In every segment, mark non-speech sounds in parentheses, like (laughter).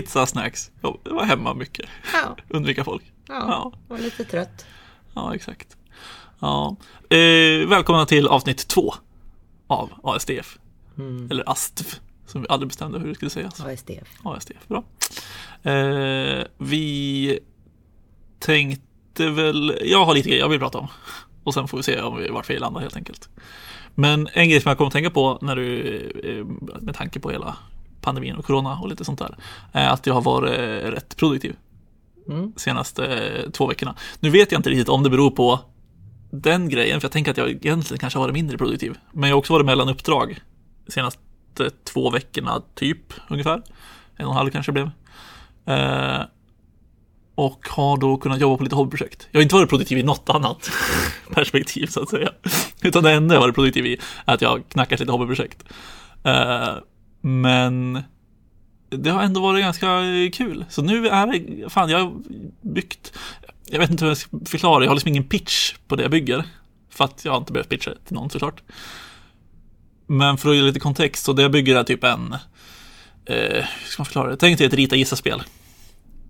pizza, snacks. Jag var hemma mycket. Ja, (laughs) Undvika folk. ja, var lite trött. Ja, exakt. Ja. Eh, välkomna till avsnitt två av ASDF. Mm. Eller ASTF, som vi aldrig bestämde hur det skulle sägas. ASDF. ASDF, bra. Eh, vi tänkte väl, jag har lite grejer jag vill prata om. Och sen får vi se om vi, vart vi landar helt enkelt. Men en grej som jag kommer att tänka på när du, eh, med tanke på hela pandemin och corona och lite sånt där, är att jag har varit eh, rätt produktiv Mm. senaste eh, två veckorna. Nu vet jag inte riktigt om det beror på den grejen, för jag tänker att jag egentligen kanske har varit mindre produktiv. Men jag har också varit mellan uppdrag de senaste två veckorna, typ ungefär. En och en halv kanske blev. Eh, och har då kunnat jobba på lite hobbyprojekt. Jag har inte varit produktiv i något annat (laughs) perspektiv så att säga. Utan det enda jag varit produktiv i är att jag har knackat lite hobbyprojekt. Eh, men det har ändå varit ganska kul. Så nu är det, fan jag har byggt, jag vet inte hur jag ska förklara, jag har liksom ingen pitch på det jag bygger. För att jag har inte behövt pitcha till någon såklart. Men för att ge lite kontext, så det jag bygger är typ en, eh, hur ska man förklara det? Tänk dig ett rita gissa-spel.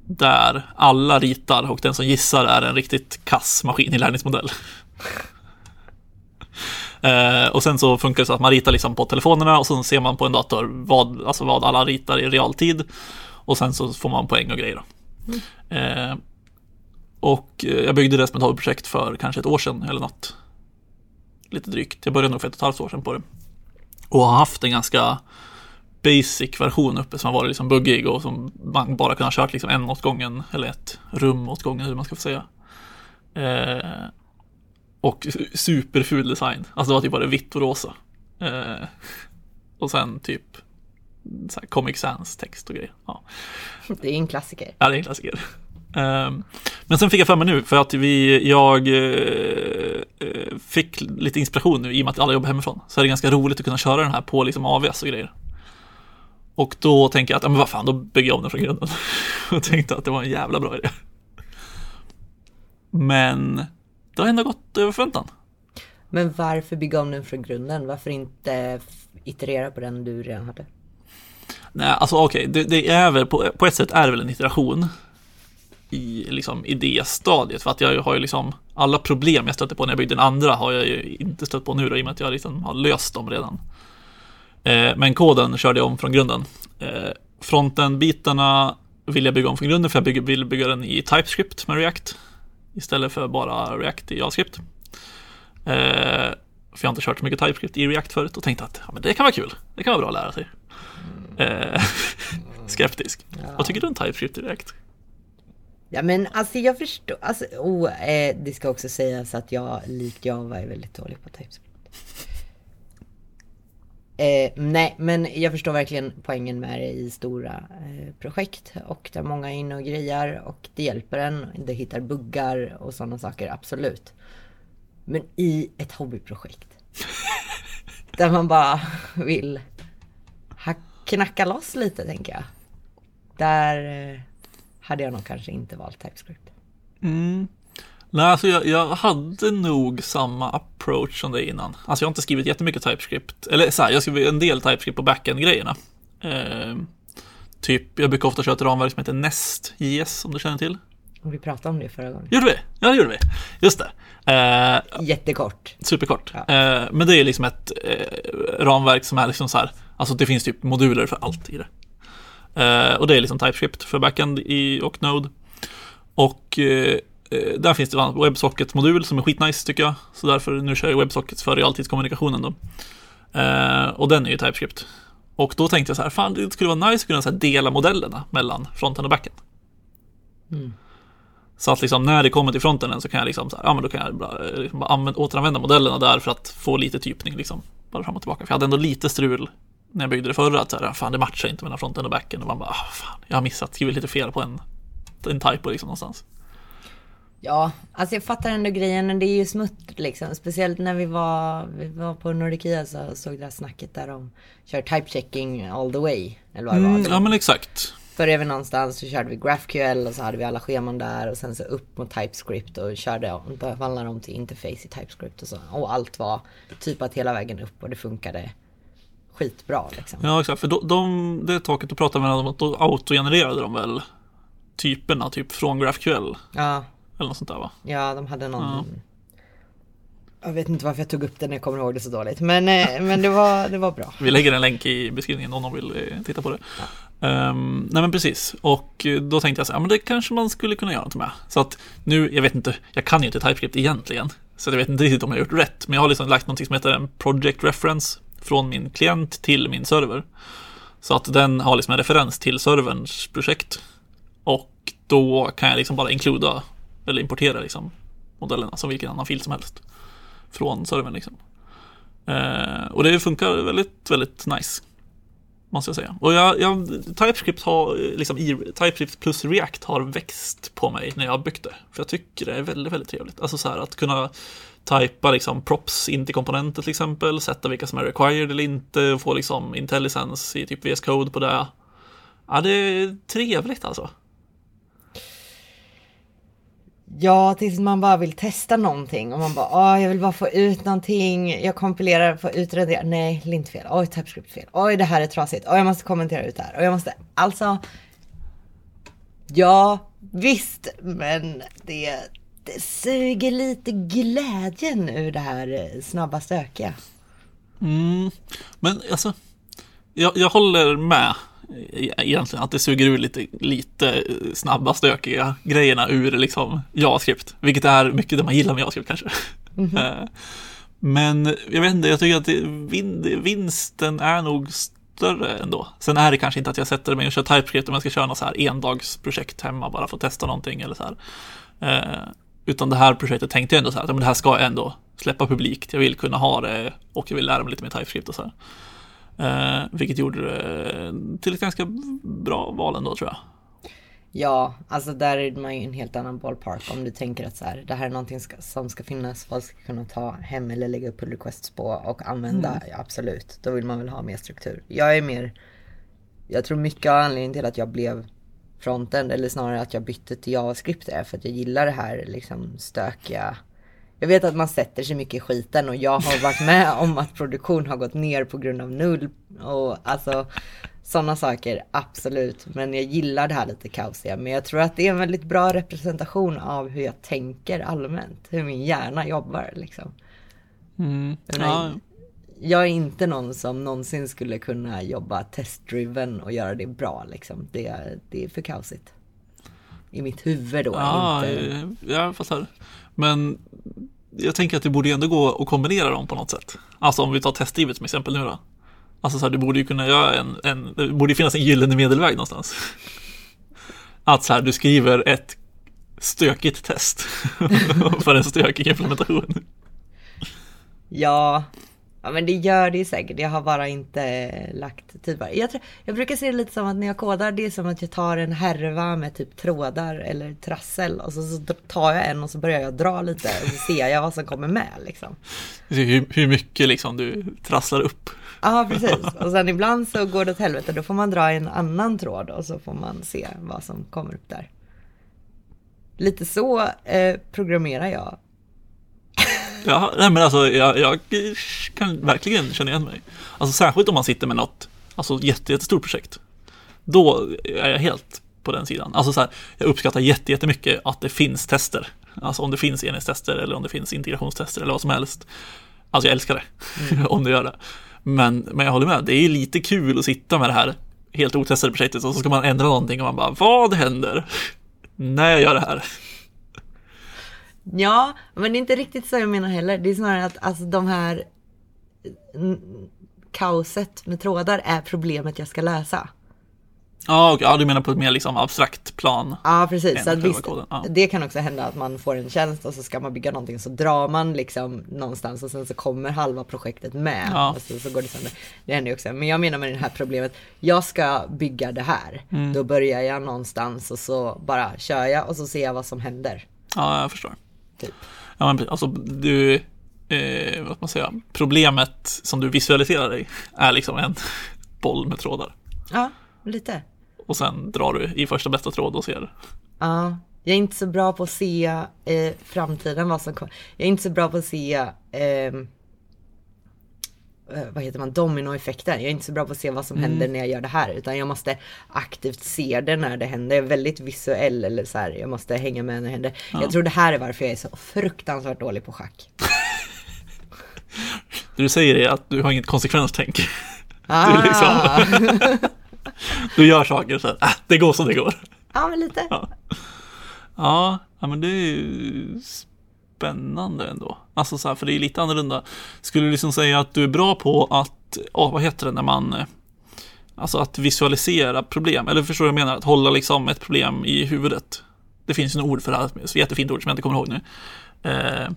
Där alla ritar och den som gissar är en riktigt kass maskininlärningsmodell. Eh, och sen så funkar det så att man ritar liksom på telefonerna och så ser man på en dator vad, alltså vad alla ritar i realtid. Och sen så får man poäng och grejer. Mm. Eh, och eh, jag byggde det som ett hobbyprojekt för kanske ett år sedan eller något. Lite drygt. Jag började nog för ett och ett halvt år sedan på det. Och har haft en ganska basic version uppe som har varit liksom buggig och som man bara kunnat kört liksom en åt gången eller ett rum åt gången hur man ska få säga. Eh, och superful design. Alltså det var typ bara vitt och rosa. Eh, och sen typ så här Comic Sans text och grejer. Ja. Det är en klassiker. Ja, det är en klassiker. Ehm, Men sen fick jag för mig nu för att vi, jag eh, eh, fick lite inspiration nu i och med att alla jobbar hemifrån. Så är det ganska roligt att kunna köra den här på liksom AVS och grejer. Och då tänker jag att, ja men vad fan, då bygger jag om den från grunden. (laughs) Och tänkte att det var en jävla bra idé. Men det har ändå gått över förväntan. Men varför bygga om den från grunden? Varför inte iterera på den du redan hade? Nej, alltså okej, det, det är väl på, på ett sätt är det väl en iteration i liksom idéstadiet för att jag har ju liksom alla problem jag stötte på när jag byggde den andra har jag ju inte stött på nu då, i och med att jag liksom har löst dem redan. Eh, men koden körde jag om från grunden. Eh, Fronten-bitarna vill jag bygga om från grunden för jag bygger, vill bygga den i TypeScript med React istället för bara React i JavaScript. Eh, för jag har inte kört så mycket TypeScript i React förut och tänkte att ja, men det kan vara kul. Det kan vara bra att lära sig. Eh, (laughs) skeptisk. Vad tycker du om TypeScript i React? Ja men alltså jag förstår, alltså oh, eh, det ska också sägas att jag likt Java är väldigt dålig på TypeScript. Eh, nej men jag förstår verkligen poängen med det i stora eh, projekt och där många är inne och grejar och det hjälper en. Det hittar buggar och sådana saker, absolut. Men i ett hobbyprojekt. (laughs) där man bara vill ha, knacka loss lite tänker jag. Där eh, hade jag nog kanske inte valt TypeScript. Nej, alltså jag, jag hade nog samma approach som dig innan. Alltså jag har inte skrivit jättemycket TypeScript. Eller så här, jag skriver en del TypeScript på backend-grejerna. Eh, typ, jag brukar ofta köra ett ramverk som heter Nest.js om du känner till. Vi pratade om det förra gången. Gjorde vi? Ja, det gjorde vi. Just det. Eh, Jättekort. superkort. Ja. Eh, men det är liksom ett eh, ramverk som är liksom så här, alltså det finns typ moduler för allt i det. Eh, och det är liksom TypeScript för backend i, och Node. Och eh, där finns det en WebSocket-modul som är skitnice tycker jag. Så därför nu kör jag WebSockets för realtidskommunikationen då. Eh, och den är ju TypeScript. Och då tänkte jag så här, fan det skulle vara nice att kunna så dela modellerna mellan fronten och backend. Så att liksom när det kommer till fronten så kan jag liksom så här, ja men då kan jag bara, eh, liksom bara använda, återanvända modellerna där för att få lite typning liksom. Bara fram och tillbaka. För jag hade ändå lite strul när jag byggde det förra. Att så här, fan det matchar inte mellan fronten och backen. Och man bara, ah, fan jag har missat, skrivit lite fel på en, en typo liksom någonstans. Ja, alltså jag fattar ändå grejen, men det är ju smutt liksom. Speciellt när vi var, vi var på Nordikia så såg det här snacket där de kör typechecking all the way. Eller vad det var. Mm, ja men exakt. Började vi någonstans så körde vi GraphQL och så hade vi alla scheman där och sen så upp mot TypeScript och körde och förvandlade dem till interface i TypeScript och så. Och allt var typat hela vägen upp och det funkade skitbra liksom. Ja, exakt. För de, de, det taket du pratade med då autogenererade de väl typerna, typ från GraphQL Ja, eller något sånt där va? ja de hade någon... Jag vet inte varför jag tog upp det när jag kommer ihåg det så dåligt. Men, eh, (laughs) men det, var, det var bra. Vi lägger en länk i beskrivningen om någon vill eh, titta på det. Ehm, nej men precis, och eh, då tänkte jag så här, men det kanske man skulle kunna göra något med. Så att nu, jag vet inte, jag kan ju inte TypeScript egentligen. Så jag vet inte riktigt om jag har gjort rätt. Men jag har liksom lagt något som heter en project reference från min klient till min server. Så att den har liksom en referens till serverns projekt. Och då kan jag liksom bara inkluda eller importera liksom modellerna som vilken annan fil som helst. Från servern liksom. Eh, och det funkar väldigt, väldigt nice. Måste jag säga. Och jag, jag, TypeScript, har, liksom, TypeScript plus React har växt på mig när jag har byggt det. För jag tycker det är väldigt, väldigt trevligt. Alltså så här att kunna typa liksom props in till komponenter till exempel, sätta vilka som är required eller inte, få liksom intelligence i typ VS Code på det. Ja, det är trevligt alltså. Ja, tills man bara vill testa någonting och man bara, ah, jag vill bara få ut någonting. Jag kompilerar, får ut det. Nej, lintfel. Oj, TypeScript fel. Oj, det här är trasigt. Oj, jag måste kommentera ut det här. Och jag måste, alltså. Ja, visst, men det, det suger lite glädjen ur det här eh, snabba stökiga. Mm, men alltså, jag, jag håller med egentligen att det suger ur lite, lite snabba stökiga grejerna ur liksom JavaScript, vilket är mycket det man gillar med JavaScript kanske. (laughs) Eh, Men jag vet inte, jag tycker att det, vin, vinsten är nog större ändå. Sen är det kanske inte att jag sätter mig och kör TypeScript om jag ska köra något så här endagsprojekt hemma bara för att testa någonting eller så här. Eh, utan det här projektet tänkte jag ändå så här, att men det här ska jag ändå släppa publikt. Jag vill kunna ha det och jag vill lära mig lite mer TypeScript och så här. Eh, vilket gjorde det till ett ganska bra val ändå tror jag. Ja, alltså där är man ju en helt annan ballpark. Om du tänker att så här, det här är någonting ska, som ska finnas, folk ska kunna ta hem eller lägga upp pull requests på och använda. Ja, absolut, då vill man väl ha mer struktur. Jag är mer, jag tror mycket av anledningen till att jag blev frontend, eller snarare att jag bytte till JavaScript är för att jag gillar det här liksom stökiga. Jag vet att man sätter sig mycket i skiten och jag har varit med om att produktion har gått ner på grund av null och alltså sådana saker, absolut. Men jag gillar det här lite kaosiga. Men jag tror att det är en väldigt bra representation av hur jag tänker allmänt. Hur min hjärna jobbar liksom. Mm. Jag menar, Jag är inte någon som någonsin skulle kunna jobba test-driven och göra det bra liksom. Det, det är för kaosigt. I mitt huvud då. Ja, inte... jag fattar. Men jag tänker att det borde ändå gå att kombinera dem på något sätt. Alltså om vi tar testdrivet som exempel nu då. Alltså så här, du borde ju kunna göra en, en det borde ju finnas en gyllene medelväg någonstans. Att så här, du skriver ett stökigt test (laughs) för en stökig implementation. Ja, ja, men det gör det ju säkert. Jag har bara inte lagt tid det. Jag, tror, jag brukar se det lite som att när jag kodar, det är som att jag tar en härva med typ trådar eller trassel och så, så tar jag en och så börjar jag dra lite och så ser jag vad som kommer med liksom. Hur, hur mycket liksom du trasslar upp. Ja, precis. Och sen ibland så går det åt helvete. Då får man dra en annan tråd och så får man se vad som kommer upp där. Lite så eh, programmerar jag. Ja, nej men alltså jag, jag kan verkligen känna igen mig. Alltså särskilt om man sitter med något, alltså jätte, jättestort projekt. Då är jag helt på den sidan. Alltså så här, jag uppskattar jätte, jättemycket att det finns tester. Alltså om det finns enhetstester eller om det finns integrationstester eller vad som helst. Alltså jag älskar det, mm. (laughs) om det gör det. Men, men jag håller med, det är lite kul att sitta med det här helt otestade projektet och så ska man ändra någonting och man bara, vad händer (laughs) när jag gör det här? Ja, men det är inte riktigt så jag menar heller. Det är snarare att alltså, de här kaoset med trådar är problemet jag ska lösa. Ja, okay. ja, du menar på ett mer liksom abstrakt plan? Ja, precis. Så visst, ja. Det kan också hända att man får en tjänst och så ska man bygga någonting så drar man liksom någonstans och sen så kommer halva projektet med. Ja. Och så, så går det sönder. Det händer ju också. Men jag menar med det här problemet, jag ska bygga det här. Mm. Då börjar jag någonstans och så bara kör jag och så ser jag vad som händer. Ja, jag förstår. Typ. Ja, men alltså du, eh, vad man säga, problemet som du visualiserar dig är liksom en (laughs) boll med trådar. Ja, lite. Och sen drar du i första bästa tråd och ser. Ja, jag är inte så bra på att se eh, framtiden vad som kommer. Jag är inte så bra på att se eh, eh, vad heter man, dominoeffekten. Jag är inte så bra på att se vad som händer när jag gör det här. Utan jag måste aktivt se det när det händer. Jag är väldigt visuell eller så här, jag måste hänga med när det händer. Jag tror det här är varför jag är så fruktansvärt dålig på schack. (laughs) Det du säger är att du har inget konsekvenstänk. (laughs) Ah. Du, liksom, (laughs) du gör saker så här, äh, det går som det går. Ja, men lite. Ja. Ja, ja, men det är ju spännande ändå. Alltså så här, för det är lite annorlunda. Skulle du liksom säga att du är bra på att, oh, vad heter det när man, eh, alltså att visualisera problem, eller förstår du vad jag menar? Att hålla liksom ett problem i huvudet. Det finns ju något ord för det här, ett jättefint ord som jag inte kommer ihåg nu. Eh,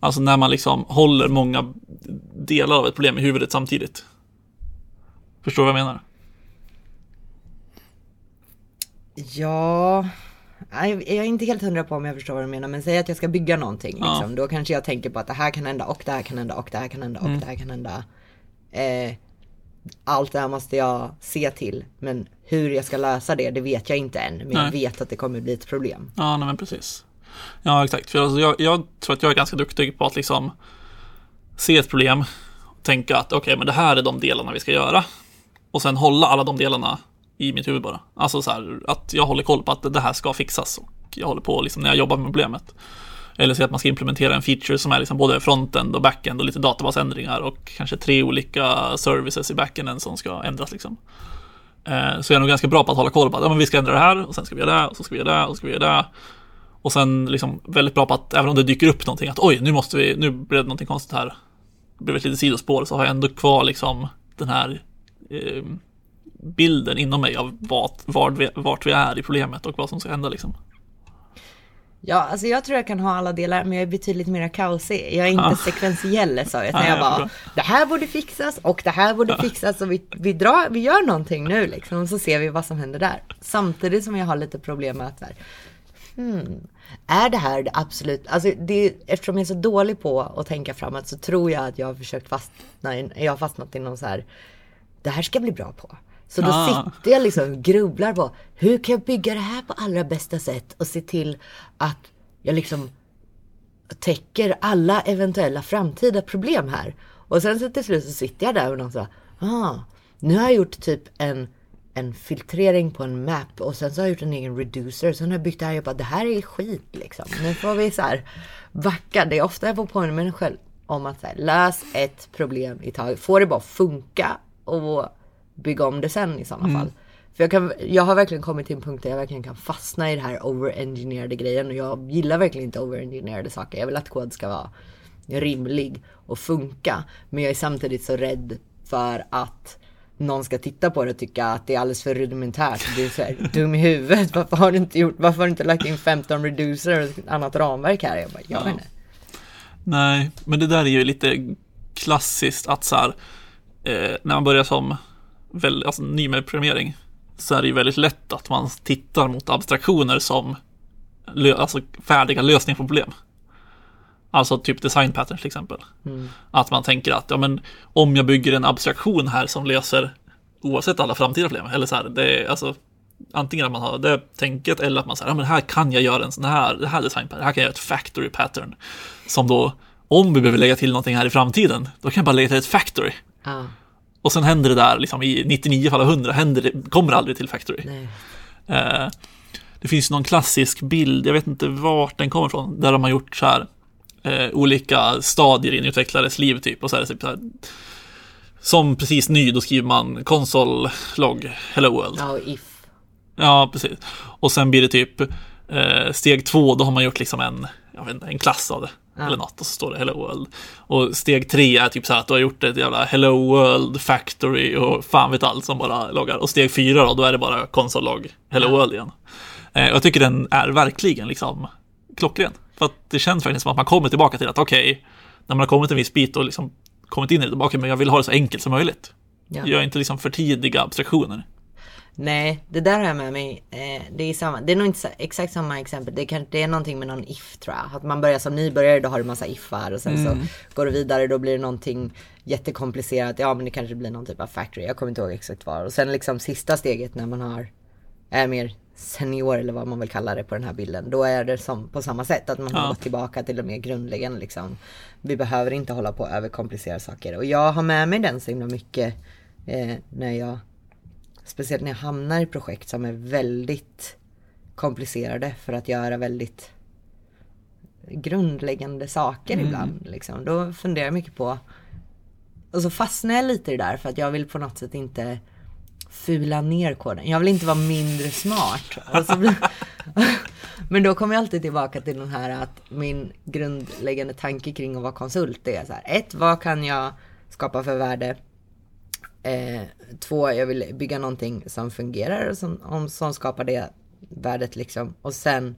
alltså när man liksom håller många delar av ett problem i huvudet samtidigt. Förstår du vad jag menar? Ja, jag är inte helt hundra på om jag förstår vad du menar. Men säg att jag ska bygga någonting. Ja. Liksom. Då kanske jag tänker på att det här kan hända och det här kan hända och det här kan hända och Mm. det här kan hända. Eh, allt det här måste jag se till. Men hur jag ska lösa det, det vet jag inte än. Men jag Nej. vet att det kommer bli ett problem. Ja, nej men precis. Ja, exakt. För alltså, jag, jag tror att jag är ganska duktig på att liksom se ett problem och tänka att okej, men det här är de delarna vi ska göra. Och sen hålla alla de delarna i mitt huvud bara. Alltså så här, att jag håller koll på att det här ska fixas och jag håller på liksom när jag jobbar med problemet. Eller så att man ska implementera en feature som är liksom både frontend och backend och lite databasändringar och kanske tre olika services i backenden som ska ändras liksom. Eh, så jag är nog ganska bra på att hålla koll på att ja, men vi ska ändra det här och sen ska vi göra det och så ska vi göra det och så ska vi göra det. Och sen liksom väldigt bra på att även om det dyker upp någonting att oj, nu måste vi, nu blev det någonting konstigt här. Det blev ett litet sidospår så har jag ändå kvar liksom den här eh, bilden inom mig av vart, vart, vi, vart vi är i problemet och vad som ska hända liksom. Ja, alltså jag tror jag kan ha alla delar, men jag är betydligt mer kaosig. Jag är inte Ja. sekventiell så, utan Nej, jag jag bara, det här borde fixas och det här borde fixas och vi, vi, drar, vi gör någonting nu liksom, och så ser vi vad som händer där. Samtidigt som jag har lite problem med att hmm, är det här det absolut, alltså det, eftersom jag är så dålig på att tänka framåt så tror jag att jag har försökt fastna jag har fastnat i någon så här, det här ska jag bli bra på. Så då Ah. sitter jag liksom och grubblar på hur kan jag bygga det här på allra bästa sätt och se till att jag liksom täcker alla eventuella framtida problem här. Och sen så till slut så sitter jag där och någon så ah, nu har jag gjort typ en, en filtrering på en map och sen så har jag gjort en egen reducer. Sen har jag byggt det här och jag bara, det här är skit liksom. Nu får vi så här backa. Det är ofta jag får påminna mig själv om att så här, lös ett problem i taget. Få det bara funka och bygga om det sen i sådana fall. För jag, kan, jag har verkligen kommit till en punkt där jag verkligen kan fastna i det här overengineerade grejen och jag gillar verkligen inte overengineerade saker. Jag vill att kod ska vara rimlig och funka. Men jag är samtidigt så rädd för att någon ska titta på det och tycka att det är alldeles för rudimentärt. Du är så här, (laughs) dum i huvudet. Varför har du inte gjort, varför har du inte lagt in 15 reducer och ett annat ramverk här? Jag bara, jag vet inte. Nej, men det där är ju lite klassiskt att så här, eh, när man börjar som väl, alltså, ny med programmering så är det ju väldigt lätt att man tittar mot abstraktioner som alltså, färdiga lösningar på problem. Alltså typ design patterns till exempel. Att man tänker att ja, men, om jag bygger en abstraktion här som löser oavsett alla framtida problem. Eller så här, det är alltså antingen att man har det tänket eller att man säger ja, men här kan jag göra en sån här, det här design pattern, här kan jag göra ett factory pattern. Som då, om vi behöver lägga till någonting här i framtiden, då kan jag bara lägga till ett factory. Ja, Och sen händer det där, liksom i 99 fall av 100, händer det, kommer aldrig till factory. Eh, det finns någon klassisk bild, jag vet inte vart den kommer ifrån, där de har gjort så här eh, olika stadier i en utvecklares liv typ. Och så är det typ så här, som precis ny, då skriver man console log hello world. Ja, och if. Ja, precis. Och sen blir det typ eh, steg två, då har man gjort liksom en, jag vet inte, en klass av det. Ja. Eller något, och så står det Hello World. Och steg tre är typ så här att du har gjort ett jävla Hello World Factory och fan vet allt som bara loggar. Och steg fyra då, då är det bara konsol log Hello Ja. World igen. Eh, jag tycker den är verkligen liksom klockren. För att det känns verkligen som att man kommer tillbaka till att okej, när man har kommit en viss bit och liksom kommit in i det, okej, men jag vill ha det så enkelt som möjligt. Ja. Gör inte liksom för tidiga abstraktioner. Nej, det där har jag med mig. Eh, det är samma. Det är nog inte exakt samma exempel. Det, kan, det är någonting med någon if tror jag. Att man börjar som nybörjare, då har du massa ifar och sen så går du vidare, då blir det någonting jättekomplicerat. Ja, men det kanske blir någon typ av factory. Jag kommer inte ihåg exakt vad. Och sen liksom sista steget när man har är mer senior eller vad man vill kalla det på den här bilden. Då är det som på samma sätt att man har Ja. gått tillbaka till det mer grundläggande liksom. Vi behöver inte hålla på och överkomplicera saker och jag har med mig den så himla mycket eh, när jag Speciellt när jag hamnar i projekt som är väldigt komplicerade för att göra väldigt grundläggande saker ibland. Liksom. Då funderar jag mycket på och så fastnar jag lite i det där för att jag vill på något sätt inte fula ner koden. Jag vill inte vara mindre smart. Blir... (laughs) Men då kommer jag alltid tillbaka till den här att min grundläggande tanke kring att vara konsult är så här. Ett, vad kan jag skapa för värde? Eh, två, jag vill bygga någonting som fungerar och som, om, som skapar det värdet liksom. Och sen,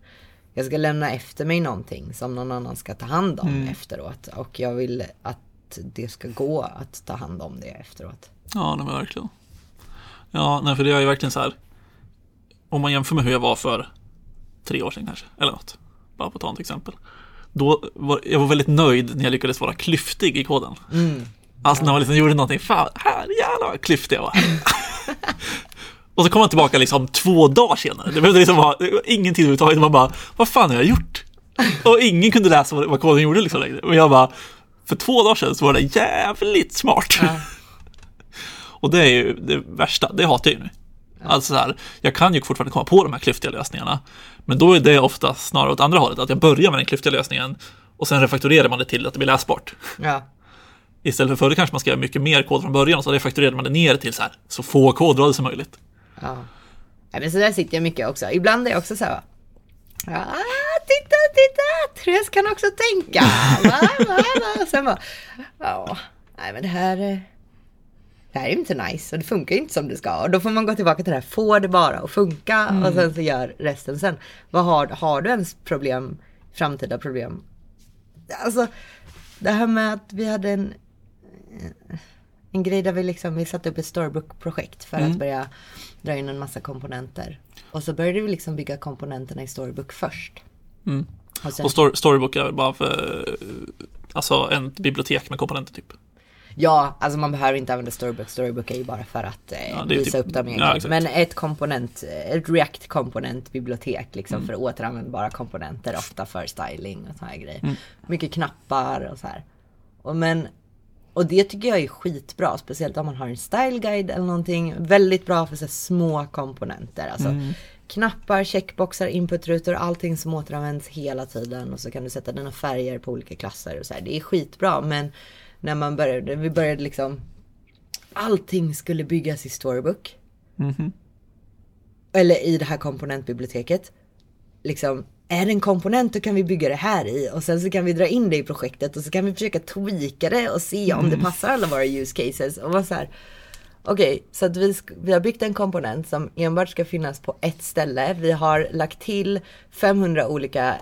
jag ska lämna efter mig någonting som någon annan ska ta hand om efteråt. Och jag vill att det ska gå att ta hand om det efteråt. Ja, det var verkligen. Ja, nej, för det är ju verkligen så här. Om man jämför med hur jag var för tre år sedan kanske, eller något. Bara på att ta ett exempel. Då var jag var väldigt nöjd när jag lyckades vara klyftig i koden. Alltså när man liksom gjorde någonting, fan, här jävlar vad klyftig jag var. (laughs) Och så kom man tillbaka liksom två dagar senare. Det behövde liksom vara det var ingenting överhuvudtaget. Man bara, vad fan har jag gjort? Och ingen kunde läsa vad, vad koden gjorde liksom längre. Och jag bara, för två dagar sedan så var det jävligt smart. (laughs) Och det är ju det värsta, det hatar jag ju nu. Alltså så här, jag kan ju fortfarande komma på de här klyftiga lösningarna. Men då är det ofta snarare åt andra hållet, att jag börjar med den klyftiga lösningen och sen refaktorerar man det till att det blir läsbart. Ja, Istället för förr kanske man ska göra mycket mer kod från början och så refaktorerade man det ner till så här, så få kodrader som möjligt. ja. Nej, men så där sitter jag mycket också. Ibland är jag också så här. Ja, titta, titta! Therese kan också tänka. (laughs) Va, va, va? Och sen bara, ja, nej men det här, det här är inte nice och det funkar inte som det ska. Och då får man gå tillbaka till det här, får det bara att funka? Och sen så gör resten sen. Vad har, har du ens problem, framtida problem? Alltså, det här med att vi hade en, en grej där vi liksom, vi satte upp ett Storybook-projekt för att börja dra in en massa komponenter. Och så började vi liksom bygga komponenterna i Storybook först. Mm. Och sen, Och story, Storybook är bara för, alltså en bibliotek med komponenter typ. ja, alltså man behöver inte använda Storybook. Storybook är ju bara för att eh, Ja, visa typ- upp dem ja, egentligen. exakt. Men ett komponent, ett React-komponentbibliotek liksom för återanvändbara komponenter, ofta för styling och såna här grejer. Mycket knappar och så här. Och men och det tycker jag är skitbra, speciellt om man har en style guide eller någonting. Väldigt bra för så små komponenter. Alltså knappar, checkboxar, inputrutor, allting som återanvänds hela tiden. Och så kan du sätta dina färger på olika klasser och så här. Det är skitbra, men när man började, vi började liksom Allting skulle byggas i Storybook. Eller i det här komponentbiblioteket. Liksom, är det en komponent då kan vi bygga det här i och sen så kan vi dra in det i projektet och så kan vi försöka tweaka det och se om det passar alla våra use cases. Och vara så här, Okej, så att vi, vi har byggt en komponent som enbart ska finnas på ett ställe. Vi har lagt till 500 olika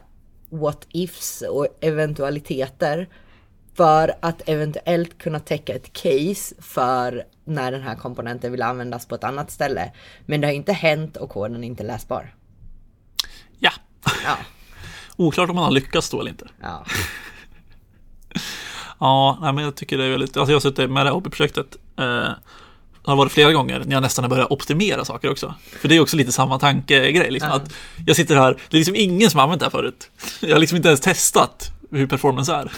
what ifs och eventualiteter för att eventuellt kunna täcka ett case för när den här komponenten vill användas på ett annat ställe. Men det har inte hänt och koden är inte läsbar. Ja, oklart om man har lyckats då eller inte. ja, (laughs) Ja, nej, men jag tycker det är väldigt, alltså jag har suttit med det här hobbyprojektet. Eh, har varit flera gånger när jag nästan har börjat optimera saker också. För det är också lite samma tankegrej. Liksom, Ja. att jag sitter här, det är liksom ingen som har använt det här förut. Jag har liksom inte ens testat hur performance är.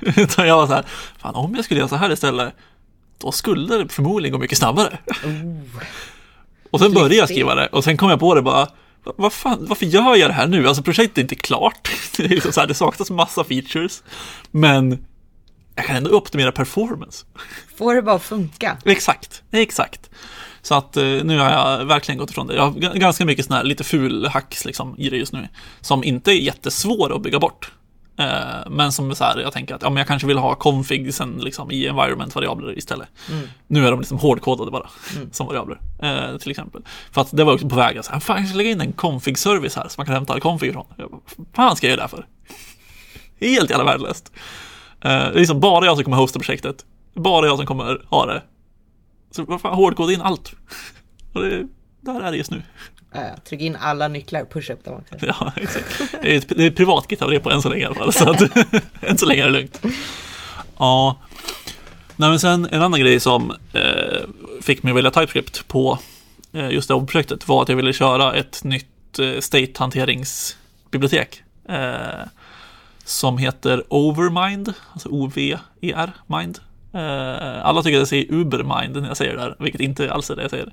(laughs) Utan jag var så här, fan om jag skulle göra så här istället, då skulle det förmodligen gå mycket snabbare. och sen började jag skriva det och sen kom jag på det bara, "Va- vad fan, varför gör jag det här nu? Alltså projektet är inte klart. (laughs) Det, är liksom så här, det saknas massa features. Men jag kan ändå optimera performance. får det bara funka. Exakt, exakt. Så att eh, nu har jag verkligen gått ifrån det. Jag har ganska mycket sådana här lite ful hacks liksom i det just nu. Som inte är jättesvåra att bygga bort. Eh, men som så här, jag tänker att ja, men jag kanske vill ha configsen liksom i environment-variabler istället. Nu är de liksom hårdkodade bara, (laughs) som variabler. Eh, till exempel. För att det var också på väg att säga, fan jag ska lägga in en config-service här som man kan hämta all config ifrån. Jag bara, fan ska jag göra det här för? (laughs) Helt jävla värdelöst. Eh, det är liksom bara jag som kommer hosta projektet. Bara jag som kommer ha det. Så vad fan, hårdkoda in allt. (laughs) Och det, där är det just nu. Ja. Tryck in alla nycklar, och pusha upp dem också. Ja, exakt. Det är ett, det är ett privat GitHub på än så länge i alla fall. Så att, (laughs) än så länge är det lugnt. Ja. Nej, men sen en annan grej som eh, fick mig att välja TypeScript på eh, just det här projektet var att jag ville köra ett nytt nytt eh, state-hanteringsbibliotek. Eh, som heter Overmind, alltså O-V-E-R, Mind. Eh, alla tycker att jag säger Ubermind när jag säger det där, vilket inte alls är det jag säger.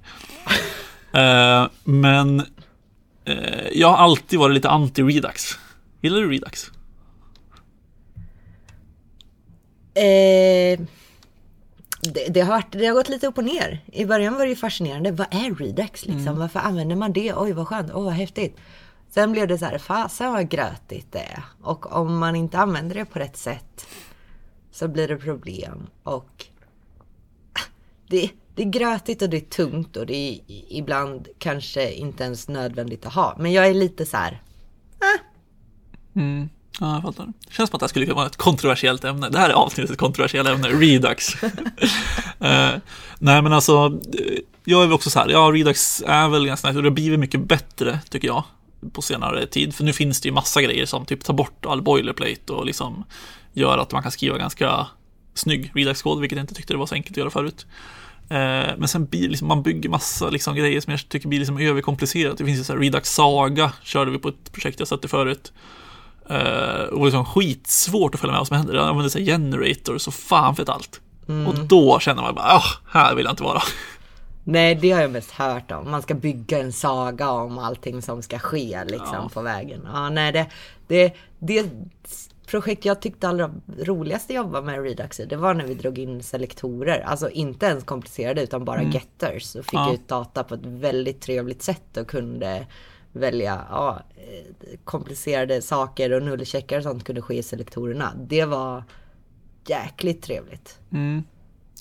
Eh, men eh, jag har alltid varit lite anti-Redux. Gillar du Redux? Eh, det, det, har varit, det har gått lite upp och ner. I början var det ju fascinerande. Vad är Redux liksom? Varför använder man det? Oj vad skönt, oj vad häftigt. Sen blev det så här, fasen vad grötigt det är. Och om man inte använder det på rätt sätt så blir det problem. Och (laughs) det, det är grötigt och det är tungt och det är ibland kanske inte ens nödvändigt att ha. Men jag är lite så här, eh. Mm. Ja, jag fattar. Det känns som att det här skulle kunna vara ett kontroversiellt ämne. Det här är avsnittets kontroversiella ämne, Redux. uh, (laughs) nej, men alltså, jag är väl också så här, ja, Redux är väl ganska nice och det har blivit mycket bättre, tycker jag, på senare tid. För nu finns det ju massa grejer som typ tar bort all boilerplate och liksom gör att man kan skriva ganska snygg Redux-kod, vilket jag inte tyckte det var så enkelt att göra förut. Uh, men sen blir liksom, man bygger massa liksom, grejer som jag tycker blir liksom överkomplicerat. Det finns ju så här Redux Saga, körde vi på ett projekt jag satte förut. Uh, och liksom skitsvårt att följa med vad som händer. Jag använder sig generator så fan för allt. Mm. Och då känner man bara, oh, här vill jag inte vara. Nej, det har jag mest hört om. Man ska bygga en saga om allting som ska ske liksom ja. på vägen. Ja, nej, det, det, det projekt jag tyckte allra roligast att jobba med Redux det var när vi drog in selektorer. Alltså inte ens komplicerade utan bara mm. getters. Och fick ja. ut data på ett väldigt trevligt sätt och kunde välja ja, eh, komplicerade saker och nullcheckar och sånt kunde ske i selektorerna. Det var jäkligt trevligt. Mm.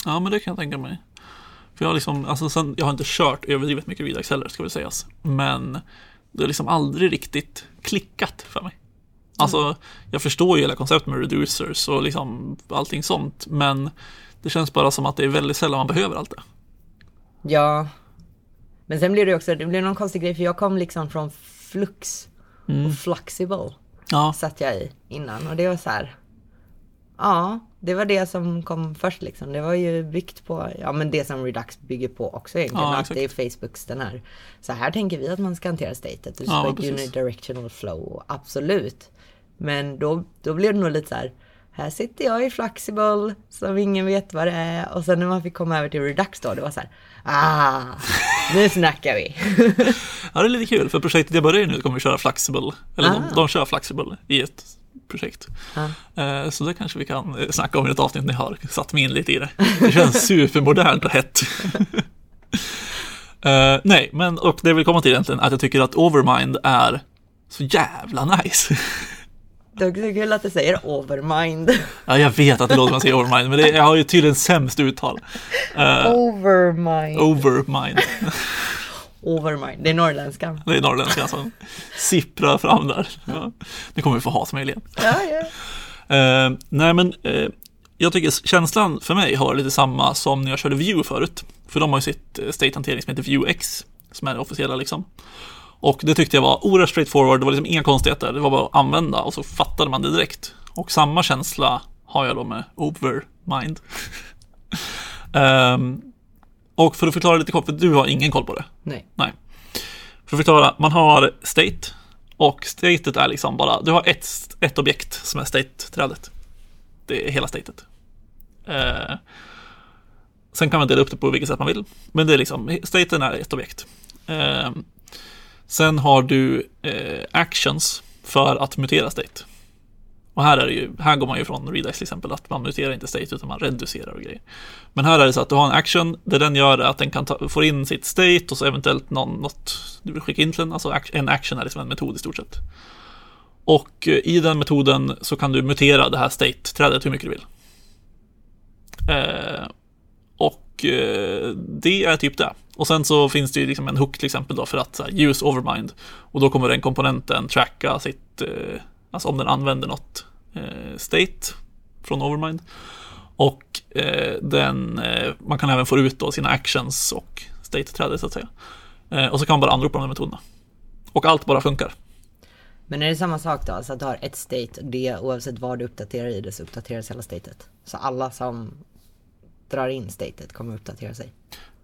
Ja, men det kan jag tänka mig. För jag har liksom, alltså sen, jag har inte kört överdrivet mycket Redux heller, ska väl sägas. Men det har liksom aldrig riktigt klickat för mig. Alltså, jag förstår ju hela konceptet med reducers och liksom allting sånt, men det känns bara som att det är väldigt sällan man behöver allt det. Ja, men sen blev det också, det blev någon konstig grej för jag kom liksom från Flux mm. och Fluxible. Ja. Satt jag i innan och det var så här. Ja, det var det som kom först liksom. Det var ju byggt på, ja men det som Redux bygger på också egentligen. Ja, att det är Facebooks den här. Så här tänker vi att man ska hantera statet. Du ska ja, unidirectional flow, absolut. Men då, då blev det nog lite så här här sitter jag i Flexible som ingen vet vad det är. Och sen när man fick komma över till Redux då, det var så här, ah, nu snackar vi. (laughs) ja, det är lite kul, för projektet jag börjar i nu kommer vi köra Flexible, eller ah. de, de kör Flexible i ett projekt. Ah. Så det kanske vi kan eh, snacka om i ett avsnitt när jag har satt mig in lite i det. Det känns (laughs) supermodernt och hett. uh, (laughs) nej, men och det jag vill komma till egentligen är att jag tycker att Overmind är så jävla nice. Det är kul att du säger overmind. (laughs) Ja, jag vet att det låter som att man säger overmind, men det, jag har ju tydligen sämst uttal. Uh, overmind. Overmind. (laughs) overmind, det är norrländska. Det är norrländska som sipprar fram där. Ja. Nu kommer vi få hat mig igen. Ja, ja. Uh, (laughs) nej, men uh, jag tycker känslan för mig har lite samma som när jag körde Vue förut. För de har ju sitt state-hantering som heter VueX, som är det officiella liksom. Och det tyckte jag var oerhört straightforward, det var liksom inga konstigheter, det var bara att använda och så fattade man det direkt. Och samma känsla har jag då med Overmind. um, (laughs) och för att förklara lite kort, för du har ingen koll på det? Nej. Nej. För att förklara, man har state och statet är liksom bara, du har ett, ett objekt som är state-trädet. Det är hela statet. Uh, sen kan man dela upp det på vilket sätt man vill. Men det är liksom, staten är ett objekt. Uh, Sen har du eh, actions för att mutera state. Och här är det ju, här går man ju från Redux till exempel att man muterar inte state utan man reducerar och grejer. Men här är det så att du har en action, det den gör är att den kan ta, få in sitt state och så eventuellt någon, något du vill skicka in till den. Alltså en action är liksom en metod i stort sett. Och eh, i den metoden så kan du mutera det här state-trädet hur mycket du vill. Eh, och eh, det är typ det. Och sen så finns det ju liksom en hook till exempel då för att här, use overmind. Och då kommer den komponenten tracka sitt, eh, alltså om den använder något eh, state från overmind. Och eh, den, eh, man kan även få ut då sina actions och state-trädet så att säga. Eh, och så kan man bara anropa de här metoderna. Och allt bara funkar. Men är det samma sak då? Alltså att du har ett state och det oavsett vad du uppdaterar i det så uppdateras hela statet? Så alla som drar in statet kommer uppdatera sig?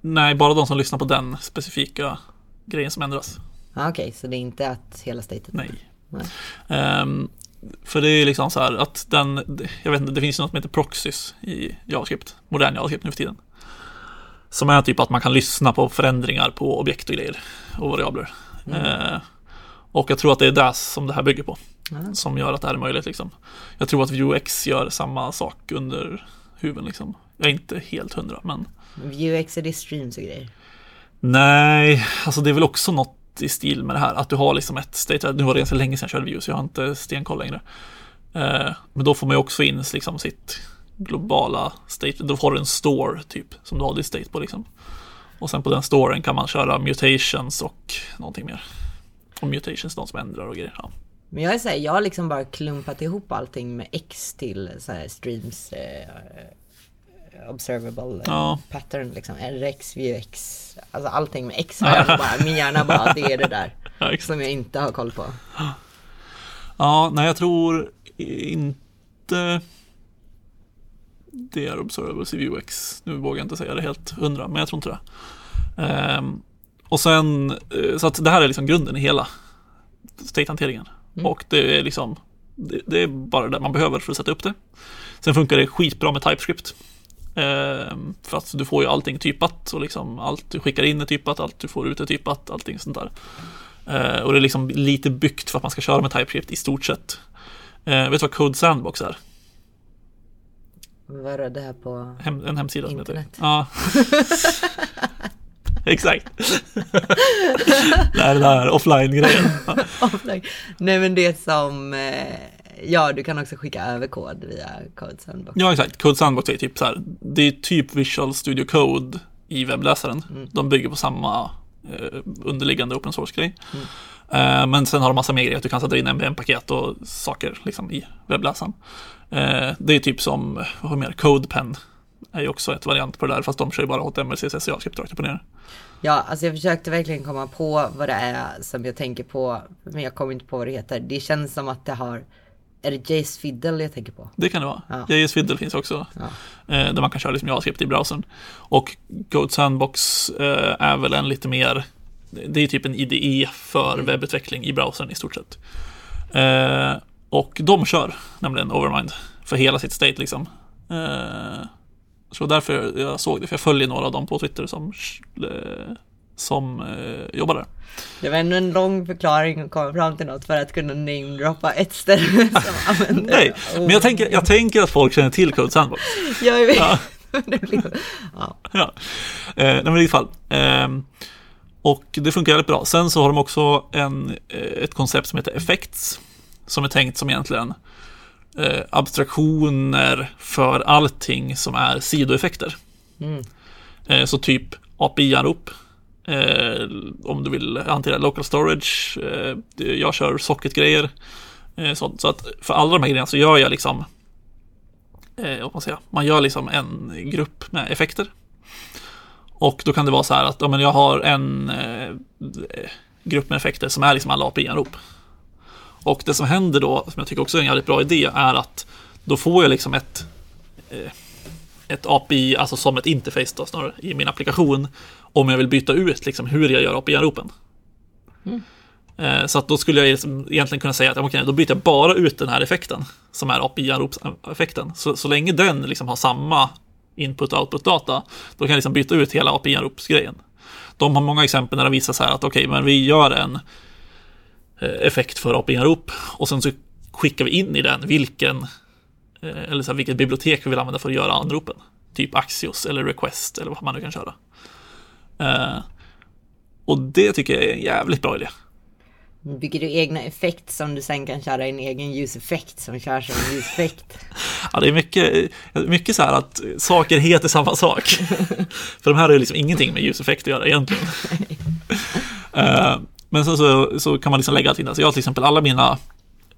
Nej, bara de som lyssnar på den specifika grejen som ändras. Ah, Okej, så det är inte att hela statet... Nej. Nej. Ehm, för det är liksom så här att den, jag vet inte, det finns något som heter proxys i JavaScript, modern JavaScript nu för tiden. Som är typ att man kan lyssna på förändringar på objekt och grejer och variabler. Ehm, och jag tror att det är det som det här bygger på. Ah. Som gör att det här är möjligt liksom. Jag tror att Vuex gör samma sak under huven liksom. Jag är inte helt hundra men Är det streams och grejer. Nej, alltså det är väl också något i stil med det här. Att du har liksom ett state, nu var det ganska länge sedan jag körde Vue så jag har inte stenkoll längre. Eh, men då får man ju också in liksom sitt globala state, då har du en store typ som du har ditt state på liksom. Och sen på den storen kan man köra mutations och någonting mer. Och mutations, de som ändrar och grejer. Ja. Men jag är såhär, jag har liksom bara klumpat ihop allting med X till så streams eh, observable Ja. pattern liksom. RX, Vuex. Alltså allting med X bara, min hjärna bara, det är det där. (laughs) Ja. Som jag inte har koll på. Ja, nej jag tror inte det är Observables i Vuex. Nu vågar jag inte säga det helt hundra, men jag tror inte det. Ehm, och sen, eh, så att det här är liksom grunden i hela state-hanteringen. Och det är liksom, det, det är bara det man behöver för att sätta upp det. Sen funkar det skitbra med TypeScript. Ehm, för att du får ju allting typat och liksom allt du skickar in är typat, allt du får ut är typat, allting sånt där. Eh, och det är liksom lite byggt för att man ska köra med TypeScript i stort sett. Eh, vet du vad Code Sandbox är? Vad är det här på? Hem, en hemsida som Internet. heter. Ja. (laughs) Exakt. det är den här offline-grejen. (laughs) Offline. Nej men det som, eh, ja du kan också skicka över kod via Code Sandbox. Ja, exakt. Code Sandbox är typ så här. Det är typ Visual Studio Code i webbläsaren. De bygger på samma eh, underliggande open source-grej. Eh, men sen har de massa mer grejer. att Du kan sätta in NPM-paket och saker liksom, i webbläsaren. Eh, det är typ som, vad har mer? CodePen är ju också ett variant på det där. Fast de kör ju bara HTML, CSS JavaScript rakt upp och ner. Ja, alltså jag försökte verkligen komma på vad det är som jag tänker på, men jag kommer inte på vad det heter. Det känns som att det har, är det Jace Fiddle jag tänker på? Det kan det vara. Ja. JS Fiddle finns också. Ja. Eh, där man kan köra liksom JavaScript i browsern. Och Code Sandbox eh, är väl en lite mer Det är typ en IDE för webbutveckling i browsern i stort sett. Eh, och de kör nämligen Overmind för hela sitt state liksom. Eh, så därför jag såg det, för jag följer några av dem på Twitter som, eh, som eh, jobbar där. Det var ändå en lång förklaring att komma fram till något för att kunna namedroppa ett ställe (laughs) som (laughs) använder Nej, men jag tänker, jag tänker att folk känner till Code Sandbox. (laughs) Jag vet. Ja. ja. Ja, eh, nej, men i alla fall. Ehm, och det funkar väldigt bra. Sen så har de också en, eh, ett koncept som heter effects. Som är tänkt som egentligen eh, abstraktioner för allting som är sidoeffekter. Mm. Eh, så typ API-anrop. Eh, om du vill hantera local storage. Eh, jag kör socketgrejer. Eh, sånt. Så att för alla de här grejerna så gör jag liksom eh, vad man säga, man gör liksom en grupp med effekter. Och då kan det vara så här att ja, men jag har en eh, grupp med effekter som är liksom alla API-anrop. Och det som händer då, som jag tycker också är en jävligt bra idé, är att då får jag liksom ett eh, ett API, alltså som ett interface då snarare, i min applikation om jag vill byta ut liksom hur jag gör API-anropen. Eh, Så att då skulle jag liksom egentligen kunna säga att okej, då byter jag bara ut den här effekten som är API-anropseffekten. Så, så länge den liksom har samma input och output-data, då kan jag liksom byta ut hela API-anropsgrejen. De har många exempel när de visar så här att okej, men vi gör en eh, effekt för API-anrop och sen så skickar vi in i den vilken eller så här, vilket bibliotek vi vill använda för att göra anropen. Typ Axios eller Request eller vad man nu kan köra. Eh, och det tycker jag är en jävligt bra idé. Bygger du egna effekt som du sen kan köra i en egen ljuseffekt som kör som en ljuseffekt? (laughs) Ja, det är mycket, mycket så här att saker heter samma sak. (laughs) För de här har ju liksom ingenting med ljuseffekt att göra egentligen. (laughs) Eh, Men sen så, så kan man liksom lägga allting där. Så jag har till exempel alla mina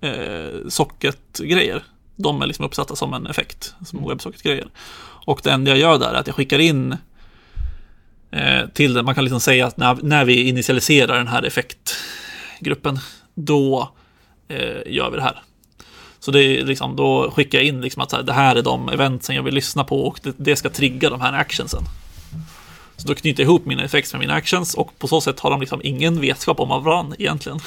eh, socket-grejer. De är liksom uppsatta som en effekt, som webbsocket-grejer. Och det enda jag gör där är att jag skickar in eh, till den. Man kan liksom säga att när, när vi initialiserar den här effektgruppen, då eh, gör vi det här. Så det är liksom, då skickar jag in liksom att här, det här är de eventsen jag vill lyssna på och det, det ska trigga de här actionsen. Så då knyter jag ihop mina effects med mina actions och på så sätt har de liksom ingen vetskap om varandra egentligen.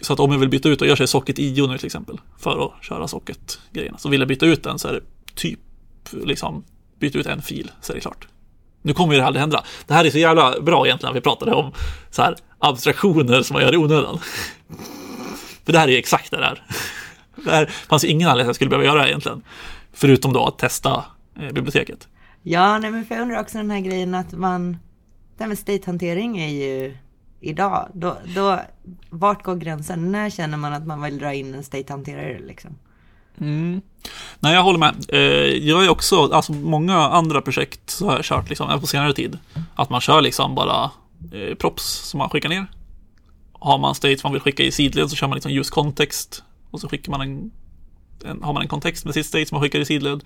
Så att om jag vill byta ut och jag kör socket IO nu till exempel för att köra socket-grejerna. Så vill jag byta ut den så är det typ liksom byta ut en fil så är det klart. Nu kommer ju det aldrig hända. Det här är så jävla bra egentligen att vi pratade om så här abstraktioner som man gör i onödan. För det här är ju exakt det där. Det här fanns ju ingen anledning att jag skulle behöva göra det egentligen. Förutom då att testa eh, biblioteket. Ja, nej men för jag undrar också den här grejen att man, det här med state-hantering är ju idag, då, då, vart går gränsen? När känner man att man vill dra in en state-hanterare liksom? Mm. Nej, jag håller med. Eh, jag är också, alltså många andra projekt så har jag kört liksom, på senare tid. Att man kör liksom bara eh, props som man skickar ner. Har man states man vill skicka i sidled så kör man liksom just kontext. Och så skickar man en, en, har man en kontext med sitt state som man skickar i sidled.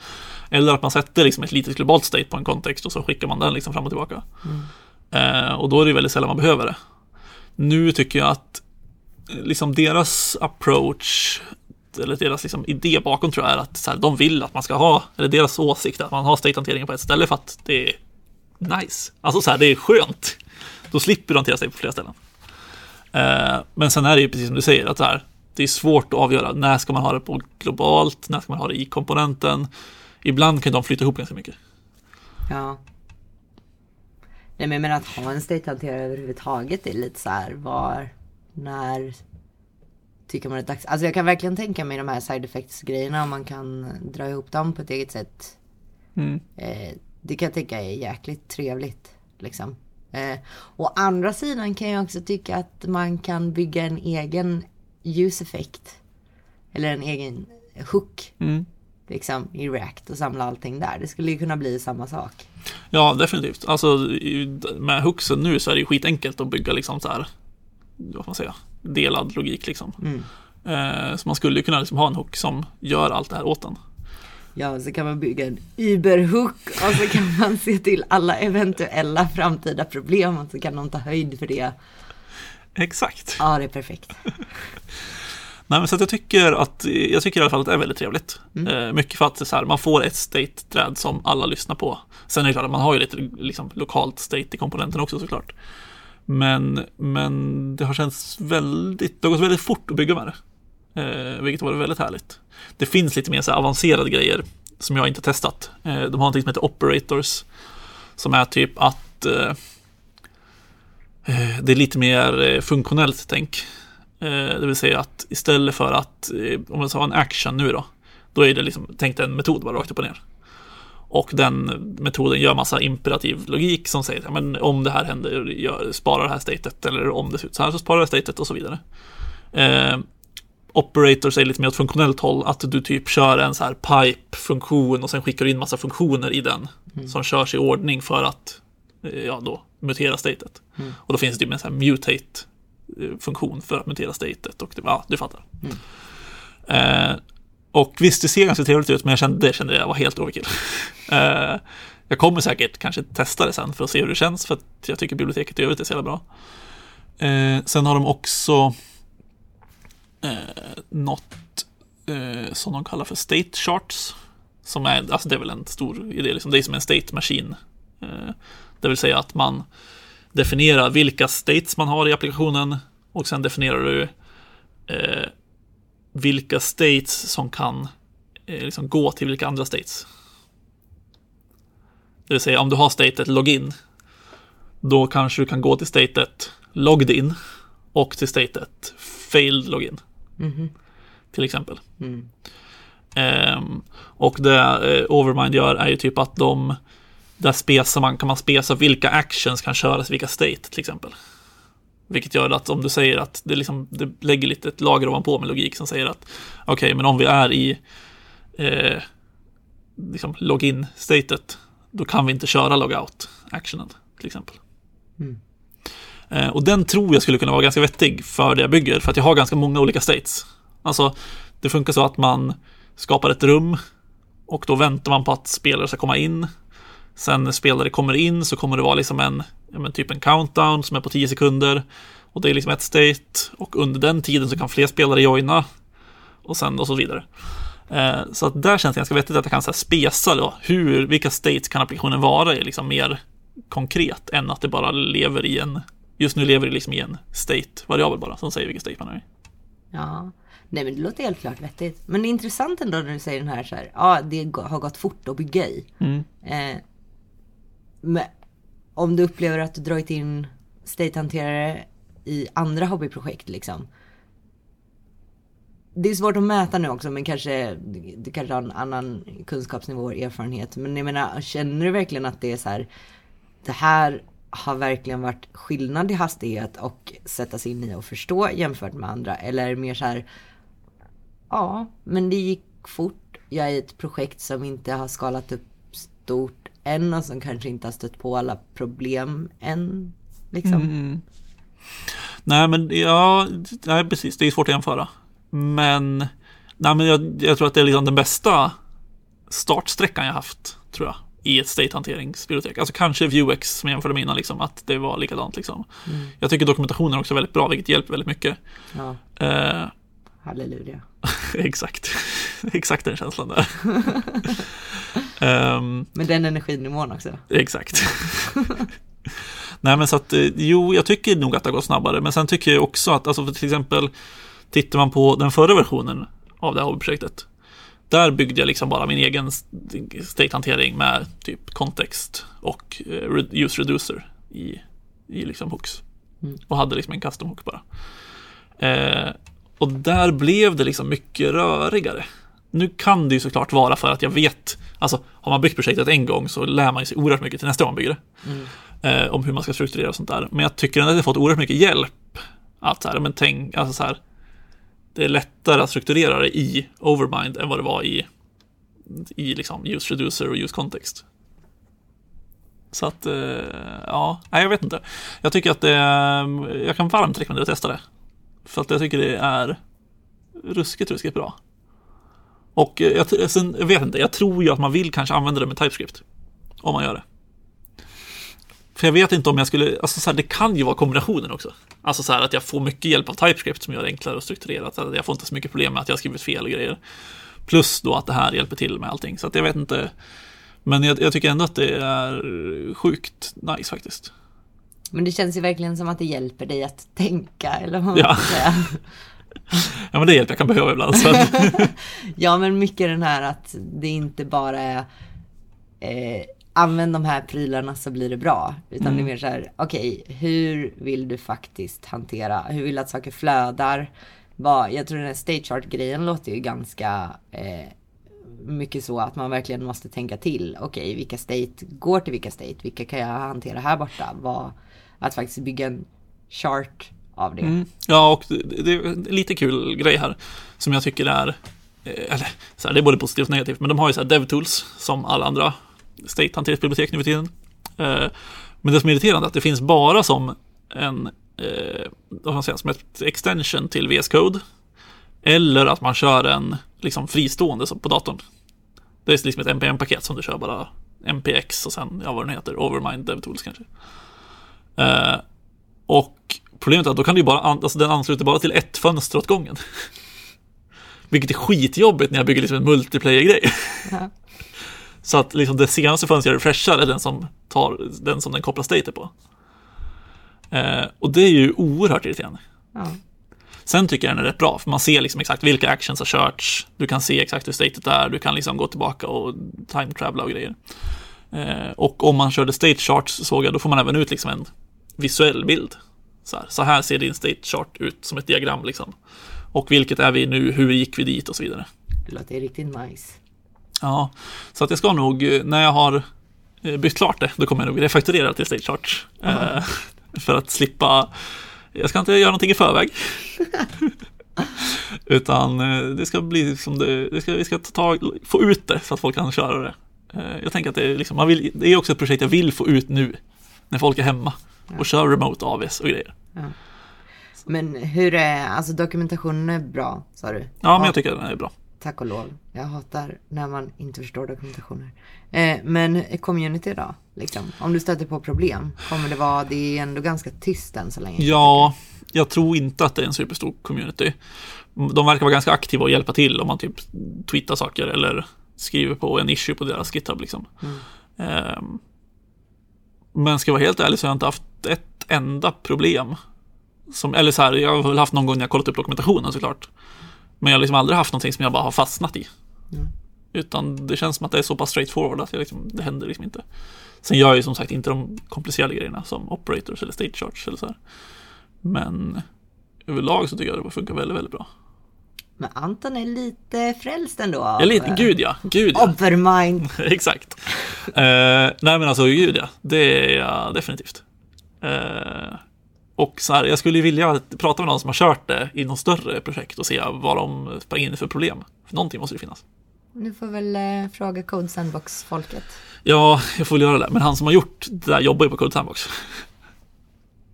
Eller att man sätter liksom ett litet globalt state på en kontext och så skickar man den liksom fram och tillbaka. Mm. Eh, och då är det väldigt sällan man behöver det. Nu tycker jag att eh, liksom deras approach eller deras liksom idé bakom tror jag är att så här, de vill att man ska ha, eller deras åsikt att man har state-hanteringen på ett ställe för att det är nice. Alltså så här, det är skönt. Då slipper du hantera sig på flera ställen. Eh, men sen är det ju precis som du säger, att så här, det är svårt att avgöra när ska man ha det på globalt, när ska man ha det i komponenten. Ibland kan de flytta ihop ganska mycket. Ja. Nej men att ha en state-hanterare överhuvudtaget är lite så här, var, när tycker man är dags. Alltså jag kan verkligen tänka mig de här side effects grejerna om man kan dra ihop dem på ett eget sätt. Mm. Eh, det kan jag tänka är jäkligt trevligt. Liksom. Eh, å andra sidan kan jag också tycka att man kan bygga en egen ljuseffekt. Eller en egen hook. Mm. Liksom i React och samla allting där. Det skulle ju kunna bli samma sak. Ja, definitivt. Alltså med hooksen nu så är det ju skitenkelt att bygga liksom så här. Vad får man säga? delad logik liksom. Mm. Eh, så man skulle kunna liksom ha en hook som gör allt det här åt en. Ja, så kan man bygga en Uber-hook och så kan man se till alla eventuella framtida problem och så kan de ta höjd för det. Exakt. Ja, det är perfekt. (laughs) Nej, men så jag tycker att jag tycker i alla fall att det är väldigt trevligt. Mm. Eh, mycket för att det är så här, man får ett state-träd som alla lyssnar på. Sen är det klart att man har ju lite liksom, lokalt state i komponenten också såklart. Men, men det har känts väldigt, det har gått väldigt fort att bygga med det. Eh, vilket var väldigt härligt. Det finns lite mer så avancerade grejer som jag inte testat. Eh, de har någonting som heter operators. Som är typ att eh, eh det är lite mer eh, funktionellt tänk. Eh, det vill säga att istället för att, om man har en action nu då, då är det liksom tänkt en metod bara rakt upp och ner. Och den metoden gör massa imperativ logik som säger att om det här händer, gör, spara det här statet eller om det ser ut så här så sparar det statet och så vidare. Eh, operator säger lite mer åt funktionellt håll, att du typ kör en så här pipe-funktion och sen skickar du in massa funktioner i den mm. som körs i ordning för att eh, ja, då mutera statet. Mm. Och då finns det ju en så här mutate-funktion för att mutera statet och det, ja, du fattar. Mm. Eh, och visst, det ser ganska trevligt ut, men jag kände, det kände jag var helt overkill. uh, (laughs) jag kommer säkert kanske testa det sen för att se hur det känns, för att jag tycker biblioteket i övrigt är så jävla bra. Uh, sen har de också uh, något uh, som de kallar för state charts. Som är, alltså det är väl en stor idé, liksom. det är som en state machine. det vill säga att man definierar vilka states man har i applikationen och sen definierar du vilka states som kan eh, liksom gå till vilka andra states. Det vill säga om du har statet login, då kanske du kan gå till statet logged in och till statet failed login. Mm. Till exempel. Mm. Um, och det uh, Overmind gör är ju typ att de där spesar man, kan man spesa vilka actions kan köras i vilka state till exempel. Vilket gör att om du säger att det, liksom, det lägger lite ett lager ovanpå med logik som säger att okej, okay, men om vi är i eh, liksom login-statet, då kan vi inte köra logout-actionen till exempel. Mm. Eh, och den tror jag skulle kunna vara ganska vettig för det jag bygger, för att jag har ganska många olika states. Alltså, det funkar så att man skapar ett rum och då väntar man på att spelare ska komma in. Sen när spelare kommer in så kommer det vara liksom en ja, typ en countdown som är på 10 sekunder. Och det är liksom ett state och under den tiden så kan fler spelare joina. Och sen och så vidare. Eh, så att där känns det ganska vettigt att jag kan så här spesa då, hur, vilka states kan applikationen vara i liksom mer konkret än att det bara lever i en, just nu lever det liksom i en state-variabel bara, som säger vilken state man är i. Ja. Nej men det låter helt klart vettigt. Men det är intressant ändå när du säger den här så här, ja det har gått fort att bygga i. Mm. Eh, men om du upplever att du dragit in state-hanterare i andra hobbyprojekt liksom. Det är svårt att mäta nu också men kanske du kanske har en annan kunskapsnivå och erfarenhet. Men jag menar, känner du verkligen att det är så här, det här har verkligen varit skillnad i hastighet och sätta sig in i och förstå jämfört med andra? Eller mer så här, ja, men det gick fort. Jag är i ett projekt som inte har skalat upp stort än och som kanske inte har stött på alla problem än. Liksom. Mm. Nej men ja, nej, precis, det är svårt att jämföra. Men, nej, men jag, jag tror att det är liksom den bästa startsträckan jag haft, tror jag, i ett state-hanteringsbibliotek. Alltså kanske Vuex som jag jämförde med innan, liksom, att det var likadant. Liksom. Mm. Jag tycker dokumentationen är också väldigt bra, vilket hjälper väldigt mycket. Ja, Eh, halleluja. (laughs) exakt, (laughs) exakt den känslan där. (laughs) Ehm, Men den energinivån också. Exakt. Nej men så att, eh, jo, jag tycker nog att det har gått snabbare. Men sen tycker jag också att, alltså för till exempel, tittar man på den förra versionen av det här hobbyprojektet. Där byggde jag liksom bara min egen state-hantering med typ kontext och eh, use reducer i, i liksom hooks. Mm. Och hade liksom en custom hook bara. Eh, och där blev det liksom mycket rörigare. Nu kan det ju såklart vara för att jag vet, alltså har man byggt projektet en gång så lär man sig oerhört mycket till nästa gång man bygger det. Mm. Eh, om hur man ska strukturera och sånt där. Men jag tycker ändå att jag fått oerhört mycket hjälp. Att så här, men tänk, alltså så här, det är lättare att strukturera det i Overmind än vad det var i, i liksom use reducer och use context. Så att, eh, ja, nej jag vet inte. Jag tycker att det, jag kan varmt rekommendera att testa det. För att jag tycker det är ruskigt, ruskigt bra. Och eh, jag, eh, sen, jag vet inte, jag tror ju att man vill kanske använda det med TypeScript. Om man gör det. För jag vet inte om jag skulle, alltså så här, det kan ju vara kombinationen också. Alltså så här att jag får mycket hjälp av TypeScript som gör det enklare och strukturerat. Alltså jag får inte så mycket problem med att jag har skrivit fel och grejer. Plus då att det här hjälper till med allting. Så att jag vet inte. Men jag, jag tycker ändå att det är sjukt nice faktiskt. Men det känns ju verkligen som att det hjälper dig att tänka, eller vad man Ja. säga. (laughs) Ja men det är hjälp jag kan behöva ibland. Så (laughs) Ja, men mycket den här att det inte bara är eh, använd de här prylarna så blir det bra. Utan det är mer så här, okej, hur vill du faktiskt hantera, hur vill du att saker flödar? Jag tror den här state chart-grejen låter ju ganska eh, mycket så att man verkligen måste tänka till. Okej, vilka state går till vilka state? Vilka kan jag hantera här borta? Vad, att faktiskt bygga en chart av det. Mm. Ja, och det, det är lite kul grej här som jag tycker är, eh, eller så här, det är både positivt och negativt, men de har ju så här DevTools som alla andra state-hanteringsbibliotek nu för tiden. Eh, men det som är irriterande är att det finns bara som en, eh, vad ska man säga, som ett extension till VS Code. Eller att man kör en liksom fristående på datorn. Det är liksom ett NPM-paket som du kör bara MPX och sen, ja vad den heter, Overmind DevTools kanske. Eh, och problemet är att då kan du bara, alltså den ansluter bara till ett fönster åt gången. (laughs) Vilket är skitjobbigt när jag bygger liksom en multiplayer-grej. Ja. (laughs) Så att liksom det senaste fönstret jag refreshar är den som, tar, den som den kopplar state på. Eh, och det är ju oerhört irriterande. Ja. Sen tycker jag den är rätt bra, för man ser liksom exakt vilka actions har körts. Du kan se exakt hur statet är, du kan liksom gå tillbaka och time travela och grejer. Eh, och om man körde state charts såg jag, då får man även ut liksom en visuell bild. Så här, så här ser din state chart ut som ett diagram liksom. Och vilket är vi nu, hur gick vi dit och så vidare. Det låter riktigt nice. Ja, så att jag ska nog, eh, när jag har eh, byggt klart det, då kommer jag nog refakturera till state chart. Eh, (laughs) för att slippa, jag ska inte göra någonting i förväg. (laughs) Utan eh, det ska bli som det, det ska, vi ska ta, tag- få ut det så att folk kan köra det. Jag tänker att det är, liksom, vill, det är också ett projekt jag vill få ut nu. När folk är hemma och kör remote AVs och grejer. Men hur är, alltså dokumentationen är bra, sa du? Ja, men jag tycker den är bra. Tack och lov. Jag hatar när man inte förstår dokumentationer. Eh, men community då? Liksom. Om du stöter på problem, kommer det vara, det är ändå ganska tyst än så länge. Ja, jag tror inte att det är en superstor community. De verkar vara ganska aktiva och hjälpa till om man typ tweetar saker eller skriver på en issue på deras GitHub liksom. Ehm, Men ska jag vara helt ärlig så har jag inte haft ett enda problem. Som, eller så här, jag har väl haft någon gång när jag kollat upp dokumentationen såklart. Men jag har liksom aldrig haft någonting som jag bara har fastnat i. Mm. Utan det känns som att det är så pass straightforward att liksom, det händer liksom inte. Sen gör jag ju som sagt inte de komplicerade grejerna som operators eller state charts eller så här. Men överlag så tycker jag det funkar väldigt, väldigt bra. Men Anton är lite frälst ändå. Jag är lite, gud ja, gud ja. Overmind. (laughs) Exakt. Eh, nej men alltså, gud ja, det är jag definitivt. Eh, och så här, jag skulle vilja prata med någon som har kört det i något större projekt och se vad de sprang in för problem. För någonting måste det finnas. Du får väl eh, fråga Code Sandbox-folket. Ja, jag får väl göra det. Men han som har gjort det där jobbar ju på Code Sandbox.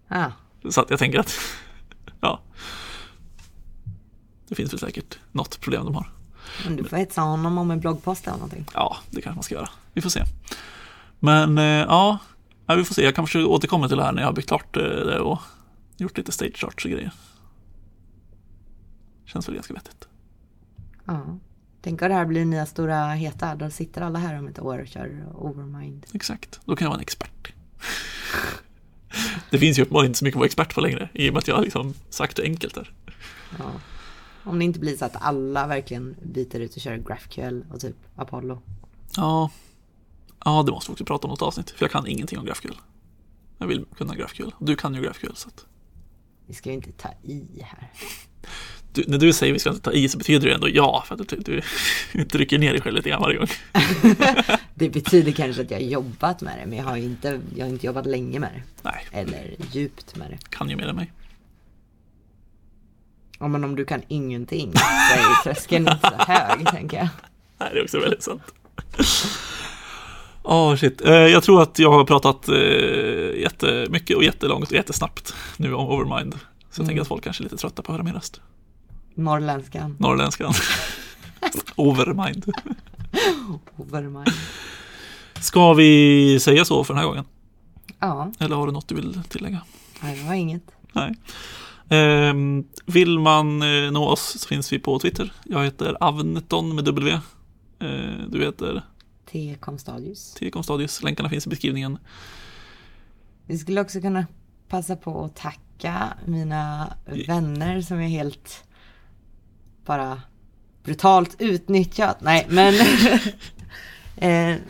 Ah, Så att jag tänker att, (laughs) ja. Det finns väl säkert något problem de har. men du får hetsa honom om en bloggpost eller någonting. Ja, det kanske man ska göra. Vi får se. Men eh, ja, ja, vi får se. Jag kan försöka återkomma till det här när jag har byggt klart eh, det och gjort lite stage charts och grejer. Känns väl ganska vettigt. Ja. Tänk om det här blir nya stora heta. Då sitter alla här om ett år och kör Overmind. Exakt, då kan jag vara en expert. (laughs) Det finns ju uppenbarligen inte så mycket att vara expert på längre i och med att jag har liksom sagt hur enkelt det är. Ja. Om det inte blir så att alla verkligen byter ut och kör GraphQL och typ Apollo. Ja, ja det måste vi också prata om något avsnitt, för jag kan ingenting om GraphQL. Jag vill kunna GraphQL, du kan ju GraphQL så att Vi ska ju inte ta i här. du, när du säger vi ska inte ta i så betyder det ändå ja, för att du, du, du trycker ner dig själv lite grann varje gång. (laughs) Det betyder kanske att jag har jobbat med det, men jag har ju inte, jag har inte jobbat länge med det. Nej, Eller djupt med det. kan ju mer än mig. Ja, men om du kan ingenting så är tröskeln inte så hög, tänker jag. (laughs) Nej, det är också väldigt sant. Åh shit, Eh, jag tror att jag har pratat eh, jättemycket och jättelångt och jättesnabbt nu om Overmind. Så jag tänker att folk kanske är lite trötta på att höra min röst. Norrländskan. Norrländskan. (laughs) Overmind. Overmind. Ska vi säga så för den här gången? Ja, Eller har du något du vill tillägga? nej, det var inget. Nej. Ehm, vill man eh, nå oss så finns vi på Twitter. Jag heter Avneton med W. Eh, du heter T. Komstadius. T. Stadius. Länkarna finns i beskrivningen. Vi skulle också kunna passa på att tacka mina vänner som är helt bara brutalt utnyttjat. Nej, men (laughs) eh,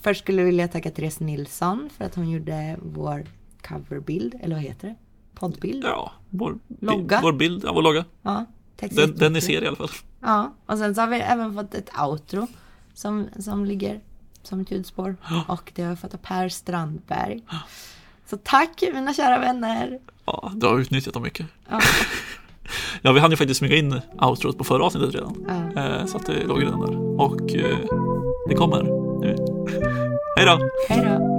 först skulle jag vilja tacka Therese Nilsson för att hon gjorde vår coverbild, eller vad heter det? Poddbild? Ja, vår, Logga. vår bild, ja, vår logga. Ja, Den, den ni ser i alla fall. Ja, och sen så har vi även fått ett outro som, som ligger som ett ljudspår. (gasps) Och det har vi fått av Per Strandberg. (gasps) Så tack mina kära vänner. Ja, du har utnyttjat dem mycket. Ja, (laughs) Ja, vi hann ju faktiskt smyga in outrot på förra avsnittet redan. ja. Eh, så att det låg redan där. Och eh, det kommer nu. (laughs) Hej då! Hej då.